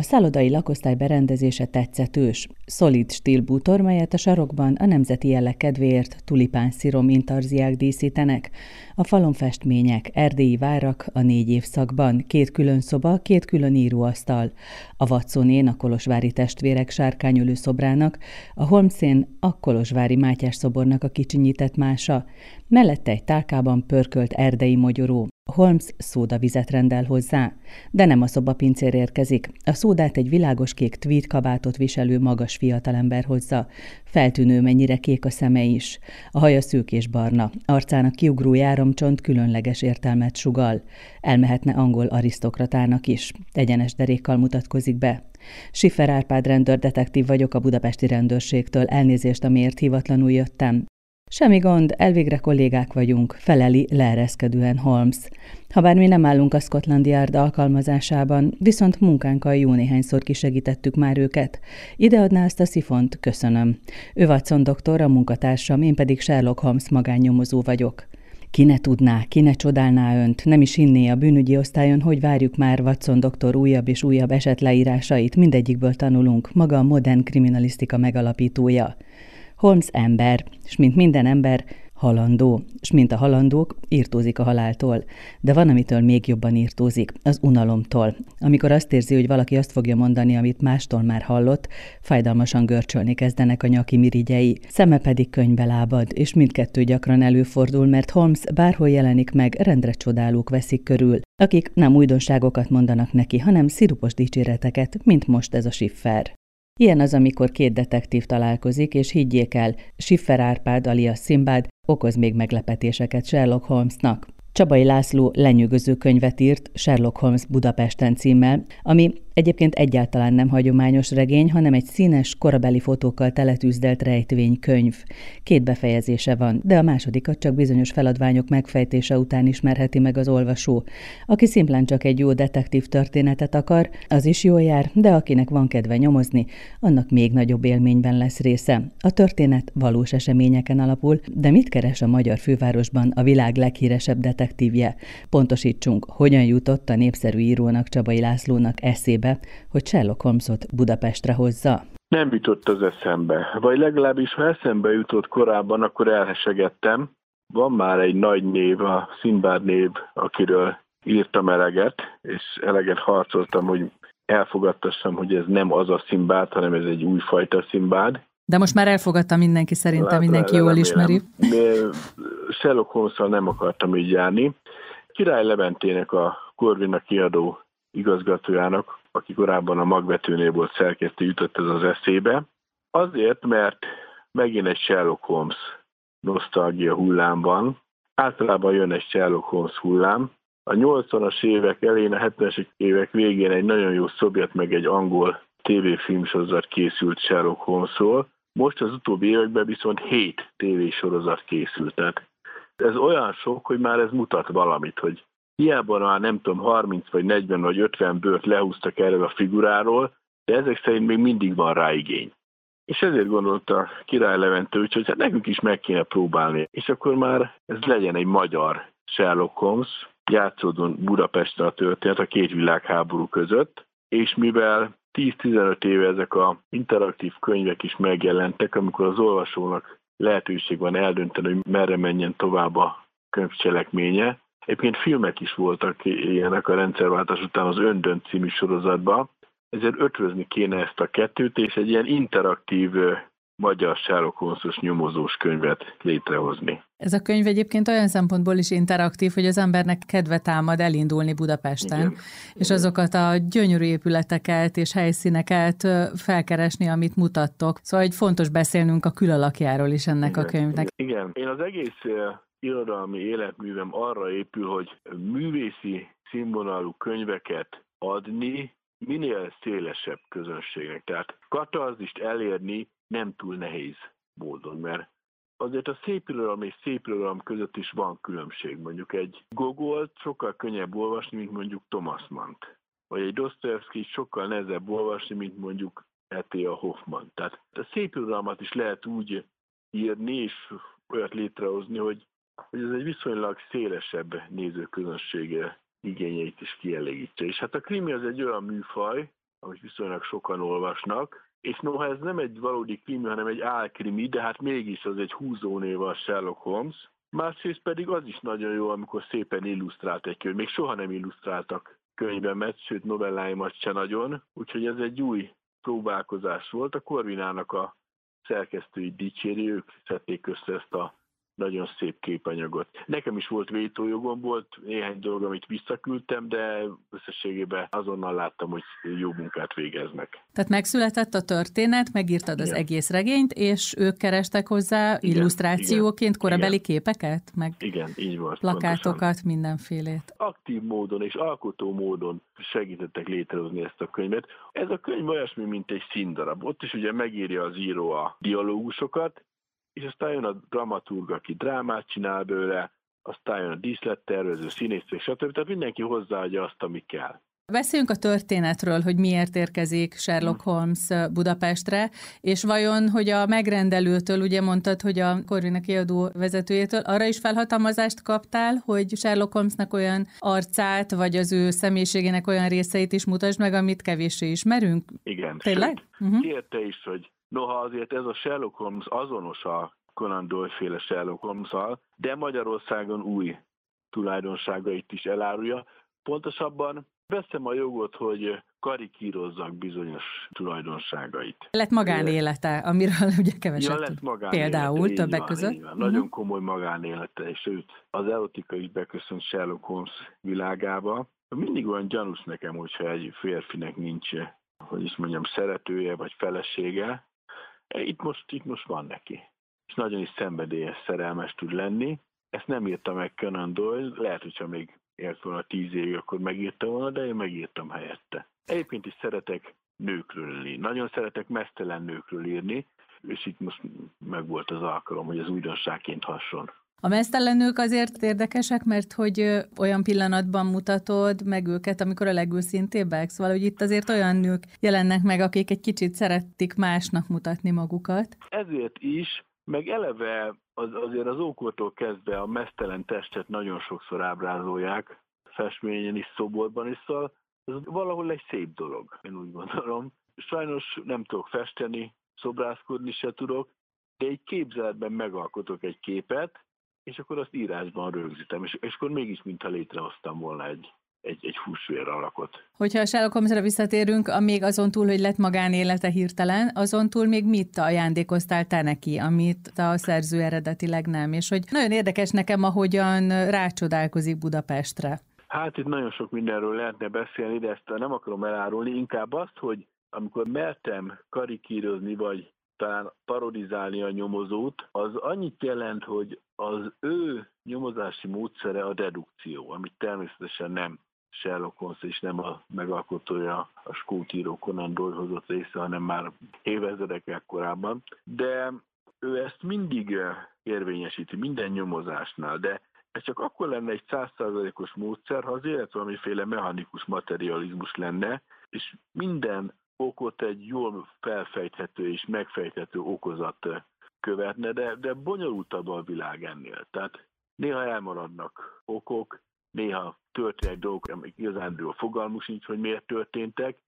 A szállodai lakosztály berendezése tetszetős, szolid stílbútor, melyet a sarokban a nemzeti jelleg kedvéért tulipán szirom intarziák díszítenek. A falon festmények, erdélyi várak a négy évszakban, két külön szoba, két külön íróasztal. A Watson a Kolosvári testvérek sárkányölő szobrának, a Holmszén a Kolosvári Mátyás szobornak a kicsinyített mása, mellette egy tálkában pörkölt erdei mogyoró, Holmes szódavizet rendel hozzá, de nem a szobapincér érkezik. A szódát egy világos kék tweed kabátot viselő magas fiatalember hozza. Feltűnő, mennyire kék a szeme is. A haja szűk és barna, arcának kiugró járomcsont különleges értelmet sugal. Elmehetne angol arisztokratának is. Egyenes derékkal mutatkozik be. Siffer Árpád rendőrdetektív vagyok a budapesti rendőrségtől, elnézést, amiért hivatlanul jöttem. Semmi gond, elvégre kollégák vagyunk, feleli leereszkedően Holmes. Habár mi nem állunk a Scotland Yard alkalmazásában, viszont munkánkkal jó néhányszor kisegítettük már őket. Ideadná ezt a szifont, köszönöm. Ő Watson doktor, a munkatársam, én pedig Sherlock Holmes magánnyomozó vagyok. Ki ne tudná, ki ne csodálná önt, nem is hinné a bűnügyi osztályon, hogy várjuk már Watson doktor újabb és újabb esetleírásait, mindegyikből tanulunk, maga a modern kriminalisztika megalapítója. Holmes ember, és mint minden ember, halandó, és mint a halandók, írtózik a haláltól. De van, amitől még jobban írtózik, az unalomtól. Amikor azt érzi, hogy valaki azt fogja mondani, amit mástól már hallott, fájdalmasan görcsölni kezdenek a nyaki mirigyei, szeme pedig könyvbe lábad, és mindkettő gyakran előfordul, mert Holmes bárhol jelenik meg, rendre csodálók veszik körül, akik nem újdonságokat mondanak neki, hanem szirupos dicséreteket, mint most ez a siffer. Ilyen az, amikor két detektív találkozik, és higgyék el, Schiffer Árpád alias Szimbád okoz még meglepetéseket Sherlock Holmesnak. Csabai László lenyűgöző könyvet írt Sherlock Holmes Budapesten címmel, ami Egyébként egyáltalán nem hagyományos regény, hanem egy színes, korabeli fotókkal teletűzdelt rejtvénykönyv. Két befejezése van, de a másodikat csak bizonyos feladványok megfejtése után ismerheti meg az olvasó. Aki szimplán csak egy jó detektív történetet akar, az is jól jár, de akinek van kedve nyomozni, annak még nagyobb élményben lesz része. A történet valós eseményeken alapul, de mit keres a magyar fővárosban a világ leghíresebb detektívje? Pontosítsunk, hogyan jutott a népszerű írónak Csabai Lászlónak eszébe eszébe, hogy Sherlock Holmesot Budapestre hozza. Nem jutott az eszembe, vagy legalábbis ha eszembe jutott korábban, akkor elhesegettem. Van már egy nagy név, a Szimbád név, akiről írtam eleget, és eleget harcoltam, hogy elfogadtassam, hogy ez nem az a Szimbád, hanem ez egy újfajta Szimbád. De most már elfogadta mindenki, szerintem Lát, mindenki jól ismeri. Sherlock holmes nem akartam így járni. Király Leventének a Corvina kiadó igazgatójának aki korábban a magvetőnél volt szerkesztő, jutott ez az eszébe. Azért, mert megint egy Sherlock Holmes nosztalgia hullám van. Általában jön egy Sherlock Holmes hullám. A 80-as évek elején, a 70-es évek végén egy nagyon jó szovjet meg egy angol tévéfilmsorozat készült Sherlock Holmesról. Most az utóbbi években viszont 7 tévésorozat készült. Tehát ez olyan sok, hogy már ez mutat valamit, hogy Hiába már nem tudom, 30 vagy 40 vagy 50 bőrt lehúztak erről a figuráról, de ezek szerint még mindig van rá igény. És ezért gondolta Király Levente, hogy hát nekünk is meg kéne próbálni. És akkor már ez legyen egy magyar Sherlock Holmes, játszódon Budapesten a történet a két világháború között, és mivel 10-15 éve ezek a interaktív könyvek is megjelentek, amikor az olvasónak lehetőség van eldönteni, hogy merre menjen tovább a könyvcselekménye, Egyébként filmek is voltak ilyenek a rendszerváltás után az Öndönt című sorozatban, ezért ötvözni kéne ezt a kettőt, és egy ilyen interaktív magyar Holmes-os nyomozós könyvet létrehozni. Ez a könyv egyébként olyan szempontból is interaktív, hogy az embernek kedve támad elindulni Budapesten, Igen. és azokat a gyönyörű épületeket és helyszíneket felkeresni, amit mutattok. Szóval egy fontos beszélnünk a külalakjáról is ennek Igen. a könyvnek. Igen, én az egész irodalmi életművem arra épül, hogy művészi színvonalú könyveket adni minél szélesebb közönségnek. Tehát katarzist elérni nem túl nehéz módon, mert azért a szép irodalom és szép irodalom között is van különbség. Mondjuk egy Gogolt sokkal könnyebb olvasni, mint mondjuk Thomas Mann-t. Vagy egy Dostoyevsky sokkal nehezebb olvasni, mint mondjuk E.T.A. Hoffman. Tehát a szép irodalmat is lehet úgy írni és olyat létrehozni, hogy hogy ez egy viszonylag szélesebb nézőközönsége igényeit is kielégítse. És hát a krimi az egy olyan műfaj, amit viszonylag sokan olvasnak, és noha ez nem egy valódi krimi, hanem egy álkrimi, de hát mégis az egy húzónév a Sherlock Holmes. Másrészt pedig az is nagyon jó, amikor szépen illusztrált egy könyv. Még soha nem illusztráltak könyvemet, sőt novelláimat se nagyon, úgyhogy ez egy új próbálkozás volt. A Korvinának a szerkesztői dicséri, ők szedték össze ezt a nagyon szép képanyagot. Nekem is volt vétójogom, volt néhány dolog, amit visszaküldtem, de összességében azonnal láttam, hogy jó munkát végeznek. Tehát megszületett a történet, megírtad igen. az egész regényt, és ők kerestek hozzá igen, illusztrációként korabeli igen. képeket? Meg igen, így volt. Plakátokat, pontosan. mindenfélét. Aktív módon és alkotó módon segítettek létrehozni ezt a könyvet. Ez a könyv olyasmi, mint egy színdarab. Ott is ugye megírja az író a dialógusokat, és aztán jön a dramaturg, aki drámát csinál bőle, aztán jön a díszlettervező, színész, stb. Tehát mindenki hozzáadja azt, ami kell. Beszéljünk a történetről, hogy miért érkezik Sherlock hm. Holmes Budapestre, és vajon, hogy a megrendelőtől, ugye mondtad, hogy a Corvina kiadó vezetőjétől, arra is felhatalmazást kaptál, hogy Sherlock Holmesnak olyan arcát, vagy az ő személyiségének olyan részeit is mutasd meg, amit kevéssé ismerünk? Igen. Tényleg? Uh-huh. Kérte is, hogy Noha azért ez a Sherlock Holmes azonos a Conan Doyle féle Sherlock holmes de Magyarországon új tulajdonságait is elárulja. Pontosabban veszem a jogot, hogy karikírozzak bizonyos tulajdonságait. Lett magánélete, amiről ugye keveset ja, lett magánélete, Például többek van, között. Van. Nagyon uh-huh. komoly magánélete, és őt az erotika is beköszönt Sherlock Holmes világába. Mindig olyan gyanús nekem, hogyha egy férfinek nincs, hogy is mondjam, szeretője vagy felesége, itt most, itt most van neki. És nagyon is szenvedélyes szerelmes tud lenni. Ezt nem írta meg Conan Doyle, lehet, hogyha még élt volna tíz évig, akkor megírta volna, de én megírtam helyette. Egyébként is szeretek nőkről írni. Nagyon szeretek mesztelen nőkről írni, és itt most meg volt az alkalom, hogy az újdonságként hasson. A mesztelenők azért érdekesek, mert hogy olyan pillanatban mutatod meg őket, amikor a legőszintébbek, szóval, hogy itt azért olyan nők jelennek meg, akik egy kicsit szerettik másnak mutatni magukat. Ezért is, meg eleve az, azért az ókortól kezdve a mesztelen testet nagyon sokszor ábrázolják, festményen is, szoborban is, szóval ez valahol egy szép dolog, én úgy gondolom. Sajnos nem tudok festeni, szobrászkodni se tudok, de egy képzeletben megalkotok egy képet, és akkor azt írásban rögzítem, és, és akkor mégis mintha létrehoztam volna egy, egy, egy húsvér alakot. Hogyha a Sherlock Holmesre visszatérünk, még azon túl, hogy lett magánélete hirtelen, azon túl még mit ajándékoztál te neki, amit a szerző eredetileg nem, és hogy nagyon érdekes nekem, ahogyan rácsodálkozik Budapestre. Hát itt nagyon sok mindenről lehetne beszélni, de ezt nem akarom elárulni, inkább azt, hogy amikor mertem karikírozni, vagy talán parodizálni a nyomozót, az annyit jelent, hogy az ő nyomozási módszere a dedukció, amit természetesen nem Sherlock Holmes és nem a megalkotója a skótíró Conan Doyle hozott része, hanem már évezredekkel korábban. De ő ezt mindig érvényesíti, minden nyomozásnál, de ez csak akkor lenne egy százszázalékos módszer, ha az élet valamiféle mechanikus materializmus lenne, és minden okot egy jól felfejthető és megfejthető okozat követne, de, de bonyolultabb a világ ennél. Tehát néha elmaradnak okok, néha történnek dolgok, amik igazándiból fogalmuk sincs, hogy miért történtek,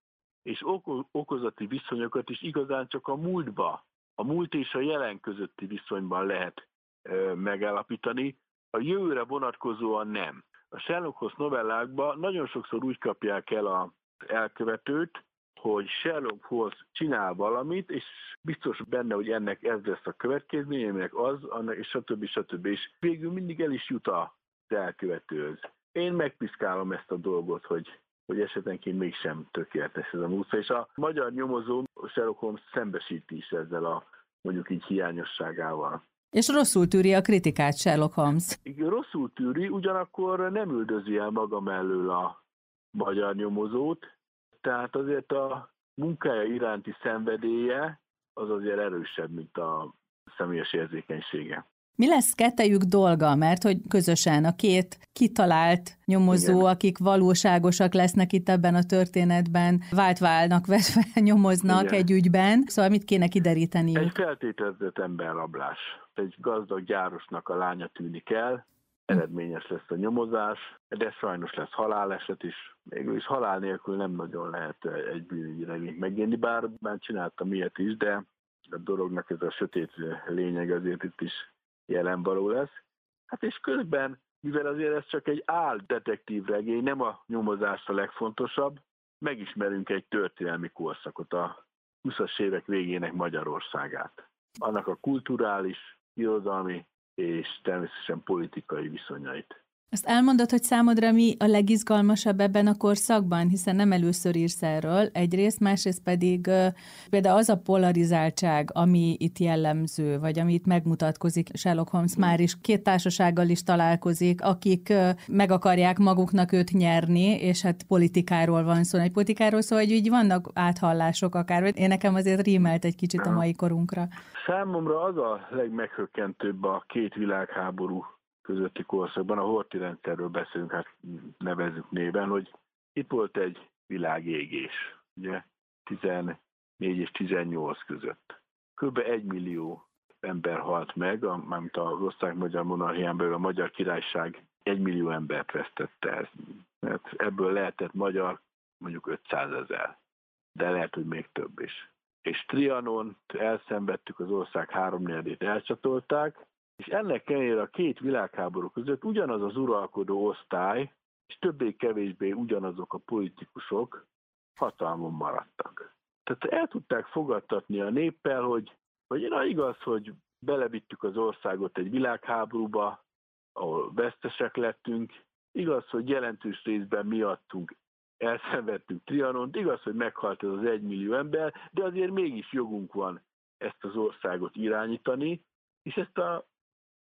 és okozati viszonyokat is igazán csak a múltba, a múlt és a jelen közötti viszonyban lehet e, megállapítani, a jövőre vonatkozóan nem. A Sherlock Holmes novellákban nagyon sokszor úgy kapják el az elkövetőt, hogy Sherlock Holmes csinál valamit, és biztos benne, hogy ennek ez lesz a következménye, aminek az, annak, és stb. stb. És végül mindig el is jut a elkövetőhöz. Én megpiszkálom ezt a dolgot, hogy hogy esetenként mégsem tökéletes ez a módszer, és a magyar nyomozó Sherlock Holmes szembesíti is ezzel a mondjuk így hiányosságával. És rosszul tűri a kritikát Sherlock Holmes. Igen, rosszul tűri, ugyanakkor nem üldözi el maga mellől a magyar nyomozót, tehát azért a munkája iránti szenvedélye az azért erősebb, mint a személyes érzékenysége. Mi lesz kettejük dolga, mert hogy közösen a két kitalált nyomozó, Igen. akik valóságosak lesznek itt ebben a történetben, vált válnak, vetve nyomoznak Igen. egy ügyben, szóval mit kéne kideríteni? Egy feltételezett emberrablás. Egy gazdag gyárosnak a lánya tűnik el, eredményes lesz a nyomozás, de sajnos lesz haláleset is. Végül is halál nélkül nem nagyon lehet egy bűnügyi regényt megírni, bár már csináltam ilyet is, de a dolognak ez a sötét lényeg azért itt is jelen való lesz. Hát és közben, mivel azért ez csak egy áll detektív regény, nem a nyomozás a legfontosabb, megismerünk egy történelmi korszakot, a 20-as évek végének Magyarországát. Annak a kulturális, irodalmi és természetesen politikai viszonyait. Azt elmondod, hogy számodra mi a legizgalmasabb ebben a korszakban, hiszen nem először írsz erről egyrészt, másrészt pedig például az a polarizáltság, ami itt jellemző, vagy ami itt megmutatkozik, Sherlock Holmes már is két társasággal is találkozik, akik meg akarják maguknak őt nyerni, és hát politikáról van szó, egy politikáról szó, hogy így vannak áthallások akár. Én nekem azért rímelt egy kicsit a mai korunkra. Számomra az a legmeghökkentőbb a két világháború közötti korszakban, a horti rendszerről beszélünk, hát nevezzük néven, hogy itt volt egy világégés, ugye 14 és 18 között. Kb. egy millió ember halt meg, mármint a osztrák-magyar monarchián belül a magyar királyság egy millió embert vesztette ez. Mert ebből lehetett magyar mondjuk 500 ezer, de lehet, hogy még több is. És Trianon elszenvedtük, az ország háromnegyedét elcsatolták, és ennek ellenére a két világháború között ugyanaz az uralkodó osztály, és többé-kevésbé ugyanazok a politikusok hatalmon maradtak. Tehát el tudták fogadtatni a néppel, hogy, hogy na igaz, hogy belevittük az országot egy világháborúba, ahol vesztesek lettünk, igaz, hogy jelentős részben miattunk elszenvedtünk Trianont, igaz, hogy meghalt ez az egymillió ember, de azért mégis jogunk van ezt az országot irányítani, és ezt a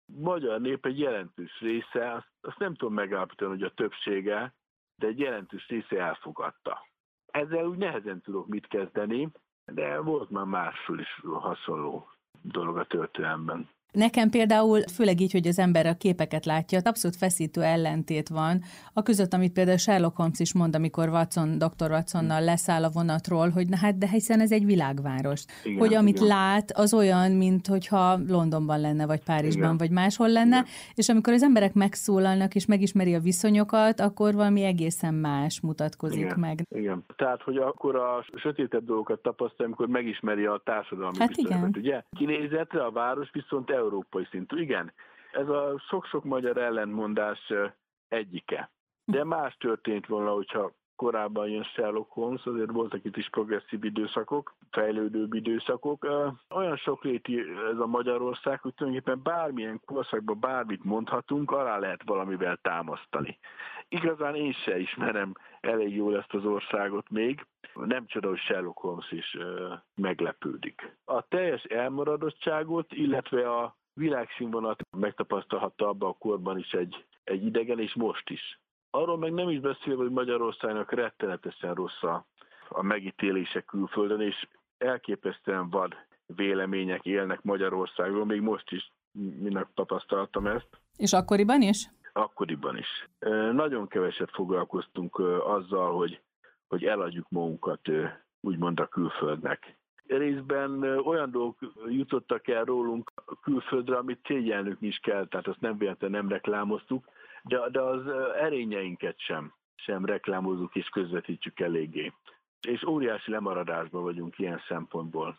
magyar nép egy jelentős része, azt, azt nem tudom megállapítani, hogy a többsége, de egy jelentős része elfogadta. Ezzel úgy nehezen tudok mit kezdeni, de volt már másról is hasonló dolog a történelemben. Nekem például, főleg így, hogy az ember a képeket látja, abszolút feszítő ellentét van, a között, amit például Sherlock Holmes is mond, amikor Watson, dr. Watsonnal leszáll a vonatról, hogy na hát, de hiszen ez egy világváros. Igen, hogy amit igen. lát, az olyan, mint hogyha Londonban lenne, vagy Párizsban, igen. vagy máshol lenne, igen. és amikor az emberek megszólalnak, és megismeri a viszonyokat, akkor valami egészen más mutatkozik igen, meg. Igen. Tehát, hogy akkor a sötétebb dolgokat tapasztal, amikor megismeri a társadalmi hát viszonyokat, ugye? Kinézetre a város viszont európai szintű. Igen, ez a sok-sok magyar ellentmondás egyike. De más történt volna, hogyha korábban jön Sherlock Holmes, azért voltak itt is progresszív időszakok, fejlődőbb időszakok. Olyan sokréti ez a Magyarország, hogy tulajdonképpen bármilyen korszakban bármit mondhatunk, alá lehet valamivel támasztani. Igazán én se ismerem elég jól ezt az országot még, nem csoda, hogy Sherlock Holmes is meglepődik. A teljes elmaradottságot, illetve a világszínvonalat megtapasztalhatta abban a korban is egy, egy idegen, és most is. Arról meg nem is beszélve, hogy Magyarországnak rettenetesen rossz a, a megítélése külföldön, és elképesztően vad vélemények élnek Magyarországról, még most is minek tapasztaltam ezt. És akkoriban is? Akkoriban is. Nagyon keveset foglalkoztunk azzal, hogy, hogy eladjuk magunkat úgymond a külföldnek. Részben olyan dolgok jutottak el rólunk külföldre, amit szégyelnünk is kell, tehát azt nem véletlenül nem reklámoztuk, de, de az erényeinket sem, sem reklámozzuk és közvetítjük eléggé. És óriási lemaradásban vagyunk ilyen szempontból.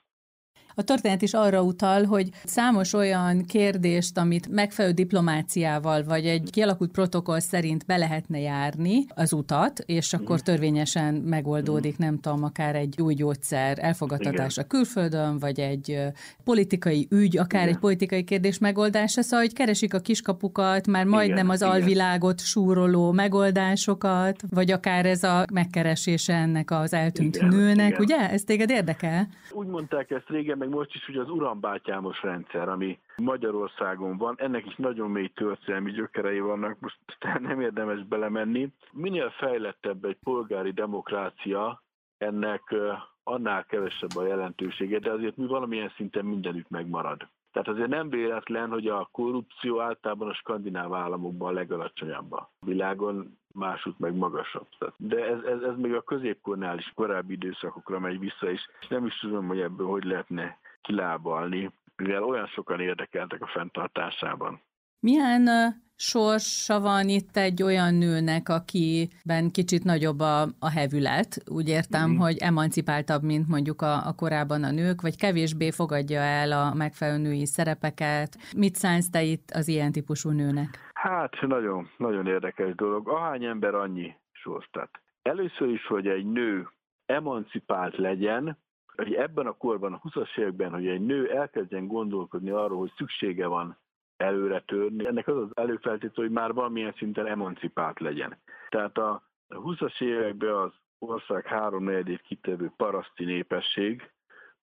A történet is arra utal, hogy számos olyan kérdést, amit megfelelő diplomáciával vagy egy kialakult protokoll szerint be lehetne járni az utat, és akkor törvényesen megoldódik, nem tudom, akár egy új gyógyszer elfogadtatása külföldön, vagy egy politikai ügy, akár Igen. egy politikai kérdés megoldása, szóval, hogy keresik a kiskapukat, már majdnem Igen. az Igen. alvilágot súroló megoldásokat, vagy akár ez a megkeresése ennek az eltűnt Igen. nőnek, Igen. ugye? Ez téged érdekel? Úgy mondták ezt régen, meg most is, hogy az urambátyámos rendszer, ami Magyarországon van, ennek is nagyon mély történelmi gyökerei vannak, most nem érdemes belemenni. Minél fejlettebb egy polgári demokrácia, ennek annál kevesebb a jelentősége, de azért mi valamilyen szinten mindenütt megmarad. Tehát azért nem véletlen, hogy a korrupció általában a skandináv államokban a legalacsonyabb a világon, másút meg magasabb. De ez, ez, ez még a középkornál is korábbi időszakokra megy vissza, és nem is tudom, hogy ebből hogy lehetne kilábalni, mivel olyan sokan érdekeltek a fenntartásában. Milyen sorsa van itt egy olyan nőnek, akiben kicsit nagyobb a, a hevület, úgy értem, mm. hogy emancipáltabb, mint mondjuk a, a korábban a nők, vagy kevésbé fogadja el a megfelelő női szerepeket. Mit szánsz te itt az ilyen típusú nőnek? Hát nagyon, nagyon érdekes dolog. Ahány ember annyi sorsztat. Először is, hogy egy nő emancipált legyen, hogy ebben a korban, a 20-as években, hogy egy nő elkezdjen gondolkodni arról, hogy szüksége van előre törni. Ennek az az előfeltétel, hogy már valamilyen szinten emancipált legyen. Tehát a 20-as években az ország három negyedét kitevő paraszti népesség,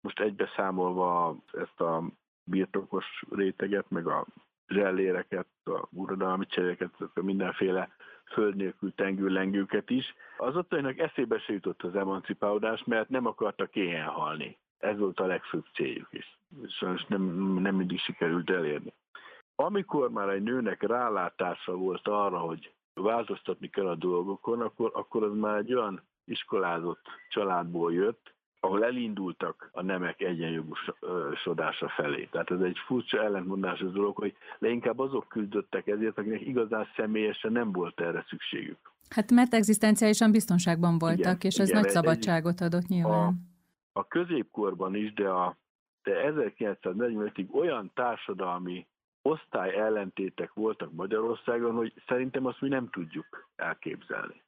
most egybeszámolva ezt a birtokos réteget, meg a zselléreket, a uradalmi cseréket, a mindenféle föld nélkül tengő is. Az ottaninak eszébe se jutott az emancipálódás, mert nem akartak éhen halni. Ez volt a legfőbb céljuk is. Sajnos nem, nem mindig sikerült elérni. Amikor már egy nőnek rálátása volt arra, hogy változtatni kell a dolgokon, akkor, akkor az már egy olyan iskolázott családból jött, ahol elindultak a nemek egyenjogosodása felé. Tehát ez egy furcsa ellentmondásos dolog, hogy leginkább azok küzdöttek ezért, akinek igazán személyesen nem volt erre szükségük. Hát mert egzisztenciálisan biztonságban voltak, igen, és ez igen, nagy szabadságot adott nyilván. A, a középkorban is, de, a, de 1945-ig olyan társadalmi osztály ellentétek voltak Magyarországon, hogy szerintem azt mi nem tudjuk elképzelni.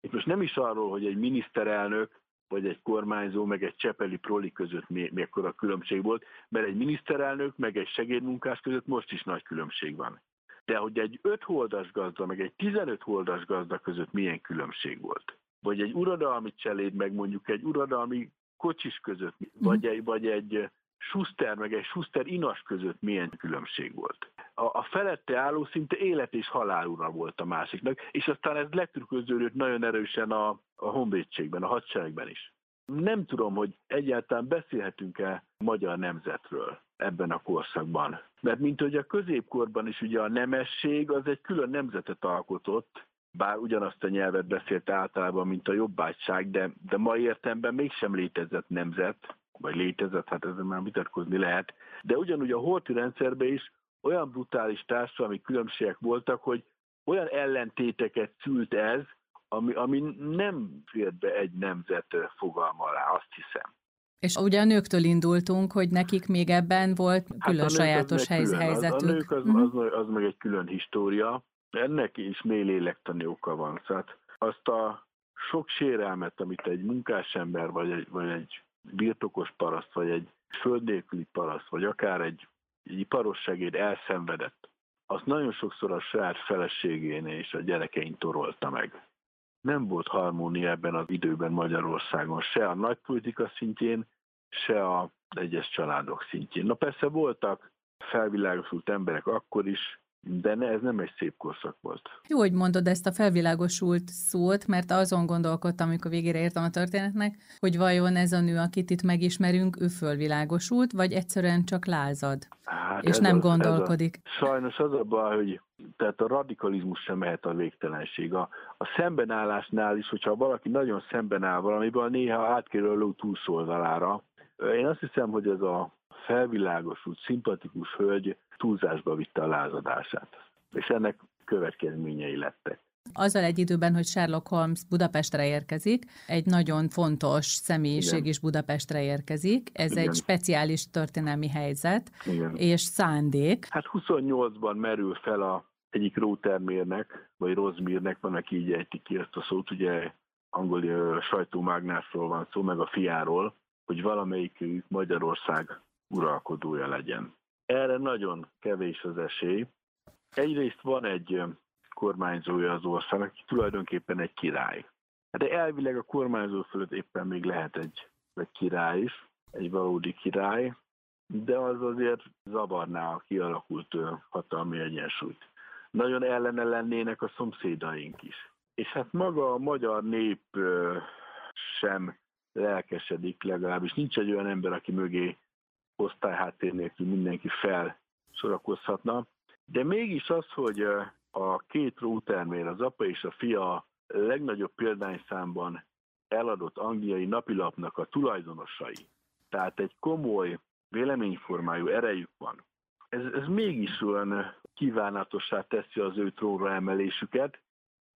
Itt most nem is arról, hogy egy miniszterelnök vagy egy kormányzó, meg egy csepeli proli között mi, mekkora különbség volt, mert egy miniszterelnök, meg egy segédmunkás között most is nagy különbség van. De hogy egy 5 holdas gazda, meg egy 15 holdas gazda között milyen különbség volt? Vagy egy uradalmi cseléd, meg mondjuk egy uradalmi kocsis között, vagy egy, vagy egy Schuster meg egy Schuster inas között milyen különbség volt. A, a felette álló szinte élet és halál ura volt a másiknak, és aztán ez letrüköződött nagyon erősen a, a honvédségben, a hadseregben is. Nem tudom, hogy egyáltalán beszélhetünk-e magyar nemzetről ebben a korszakban. Mert mint hogy a középkorban is ugye a nemesség az egy külön nemzetet alkotott, bár ugyanazt a nyelvet beszélt általában, mint a jobbágyság, de, de ma értemben mégsem létezett nemzet, vagy létezett, hát ezzel már vitatkozni lehet. De ugyanúgy a horti rendszerben is olyan brutális társadalmi különbségek voltak, hogy olyan ellentéteket szült ez, ami, ami nem fér be egy nemzet fogalma alá, azt hiszem. És ugye a nőktől indultunk, hogy nekik még ebben volt hát külön hát sajátos helyz, külön. helyzetük. A, a nők az, uh-huh. az, az meg egy külön história. Ennek is mély lélektani oka van. Tehát azt a sok sérelmet, amit egy munkásember vagy egy, vagy egy birtokos paraszt, vagy egy földnélküli paraszt, vagy akár egy iparos segéd elszenvedett, azt nagyon sokszor a saját feleségén és a gyerekein torolta meg. Nem volt harmónia ebben az időben Magyarországon, se a nagypolitika szintjén, se a egyes családok szintjén. Na persze voltak felvilágosult emberek akkor is, de ne, ez nem egy szép korszak volt. Jó, hogy mondod ezt a felvilágosult szót, mert azon gondolkodtam, amikor végére értem a történetnek, hogy vajon ez a nő, akit itt megismerünk, ő fölvilágosult, vagy egyszerűen csak lázad, hát és nem az, gondolkodik. A, sajnos az a baj, hogy tehát a radikalizmus sem mehet a végtelenség. A, a szembenállásnál is, hogyha valaki nagyon szemben áll valamiben, néha átkerül a ló túlszoldalára. Én azt hiszem, hogy ez a felvilágosult, szimpatikus hölgy túlzásba vitte a lázadását. És ennek következményei lettek. Azzal egy időben, hogy Sherlock Holmes Budapestre érkezik, egy nagyon fontos személyiség Igen. is Budapestre érkezik. Ez Igen. egy speciális történelmi helyzet Igen. és szándék. Hát 28-ban merül fel a egyik Rótermérnek, vagy Rozmírnek, van, aki így ejti ki ezt a szót, ugye angol sajtómágnásról van szó, meg a fiáról, hogy valamelyikük Magyarország uralkodója legyen. Erre nagyon kevés az esély. Egyrészt van egy kormányzója az országnak, aki tulajdonképpen egy király. De elvileg a kormányzó fölött éppen még lehet egy, egy király is, egy valódi király, de az azért zavarná a kialakult hatalmi egyensúlyt. Nagyon ellene lennének a szomszédaink is. És hát maga a magyar nép sem lelkesedik, legalábbis nincs egy olyan ember, aki mögé osztályháttér nélkül mindenki felsorakozhatna. De mégis az, hogy a két rótermér, az apa és a fia legnagyobb példányszámban eladott angliai napilapnak a tulajdonosai, tehát egy komoly véleményformájú erejük van, ez, ez mégis olyan kívánatossá teszi az ő trónra emelésüket,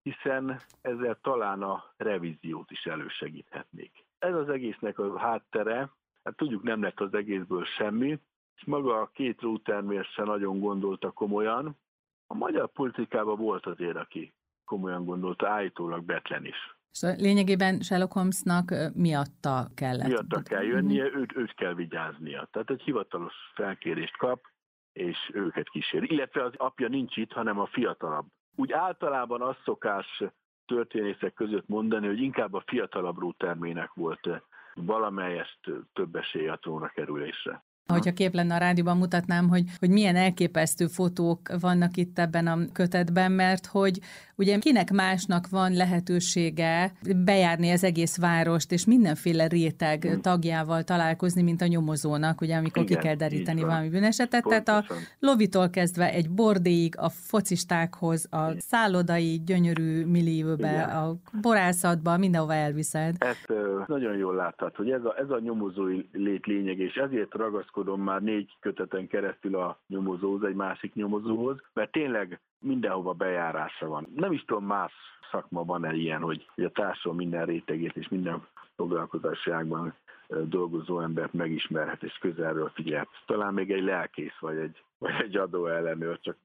hiszen ezzel talán a revíziót is elősegíthetnék. Ez az egésznek a háttere, hát tudjuk nem lett az egészből semmi, és maga a két lótermér se nagyon gondolta komolyan. A magyar politikában volt azért, aki komolyan gondolta, állítólag Betlen is. Szóval lényegében Sherlock Holmesnak miatta kellett. Miatta kell jönnie, őt, őt kell vigyáznia. Tehát egy hivatalos felkérést kap, és őket kísér. Illetve az apja nincs itt, hanem a fiatalabb. Úgy általában az szokás történészek között mondani, hogy inkább a fiatalabb rútermének volt valamelyest több esély a trónra kerülésre. Hogyha kép lenne a rádióban, mutatnám, hogy, hogy milyen elképesztő fotók vannak itt ebben a kötetben, mert hogy ugye kinek másnak van lehetősége bejárni az egész várost, és mindenféle réteg hmm. tagjával találkozni, mint a nyomozónak, ugye, amikor Igen, ki kell deríteni valami bűnesetet. Pontosan. Tehát a lovitól kezdve egy bordéig, a focistákhoz, a Igen. szállodai gyönyörű millióbe, Igen. a borászatba, mindenhova elviszed. Ezt nagyon jól láttad, hogy ez a, ez a nyomozói lét lényeg, és ezért ragaszkodom ragaszkodom már négy köteten keresztül a nyomozóhoz, egy másik nyomozóhoz, mert tényleg mindenhova bejárása van. Nem is tudom, más szakma van-e ilyen, hogy a társadalom minden rétegét és minden foglalkozási ágban dolgozó embert megismerhet és közelről figyelhet. Talán még egy lelkész vagy egy, vagy egy adó ellenőr, csak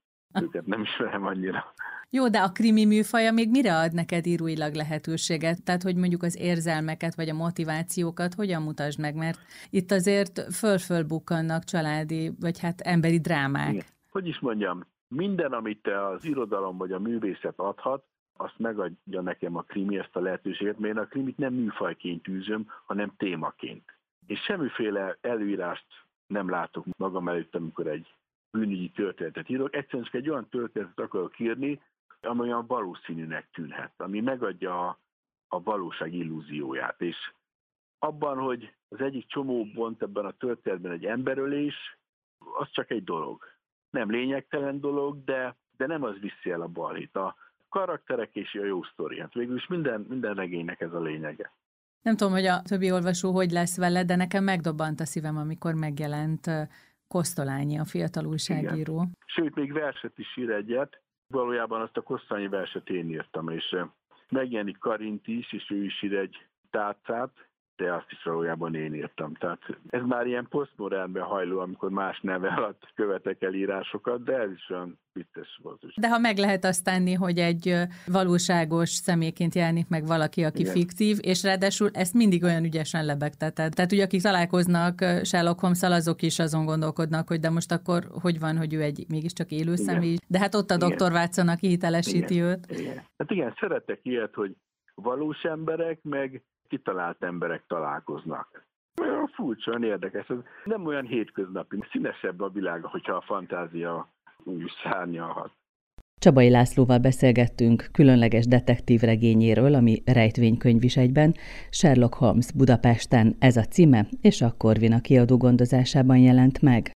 őket nem ismerem annyira. Jó, de a krimi műfaja még mire ad neked íróilag lehetőséget? Tehát, hogy mondjuk az érzelmeket vagy a motivációkat hogyan mutasd meg? Mert itt azért föl-föl bukkannak családi, vagy hát emberi drámák. Igen. Hogy is mondjam, minden, amit te az irodalom vagy a művészet adhat, azt megadja nekem a krimi ezt a lehetőséget, mert én a krimit nem műfajként űzöm, hanem témaként. És semmiféle előírást nem látok magam előtt, amikor egy bűnügyi történetet írok. Egyszerűen csak egy olyan történetet akarok írni, ami olyan valószínűnek tűnhet, ami megadja a, a valóság illúzióját. És abban, hogy az egyik csomó bont ebben a történetben egy emberölés, az csak egy dolog. Nem lényegtelen dolog, de, de nem az viszi el a balhit. A karakterek és a jó sztori. Hát végül is minden, minden regénynek ez a lényege. Nem tudom, hogy a többi olvasó hogy lesz vele, de nekem megdobbant a szívem, amikor megjelent Kosztolányi, a fiatal újságíró. Igen. Sőt, még verset is ír egyet. Valójában azt a Kosztolányi verset én írtam, és megjelenik Karint is, és ő is ír egy tárcát, de azt is valójában én írtam. Tehát ez már ilyen posztmodernben hajló, amikor más neve alatt követek el írásokat, de ez is olyan vicces volt. De ha meg lehet azt tenni, hogy egy valóságos személyként jelenik meg valaki, aki Igen. fiktív, és ráadásul ezt mindig olyan ügyesen lebegteted. Tehát ugye akik találkoznak Sherlock holmes azok is azon gondolkodnak, hogy de most akkor hogy van, hogy ő egy mégiscsak élő Igen. személy. De hát ott a Igen. doktor Watson, aki hitelesíti Igen. őt. Igen. Hát igen, szeretek ilyet, hogy valós emberek, meg kitalált emberek találkoznak. Olyan furcsa, olyan érdekes. Ez nem olyan hétköznapi, színesebb a világ, hogyha a fantázia úgy szárnyalhat. Csabai Lászlóval beszélgettünk különleges detektív regényéről, ami rejtvénykönyv is egyben, Sherlock Holmes Budapesten ez a címe, és a Korvina kiadó gondozásában jelent meg.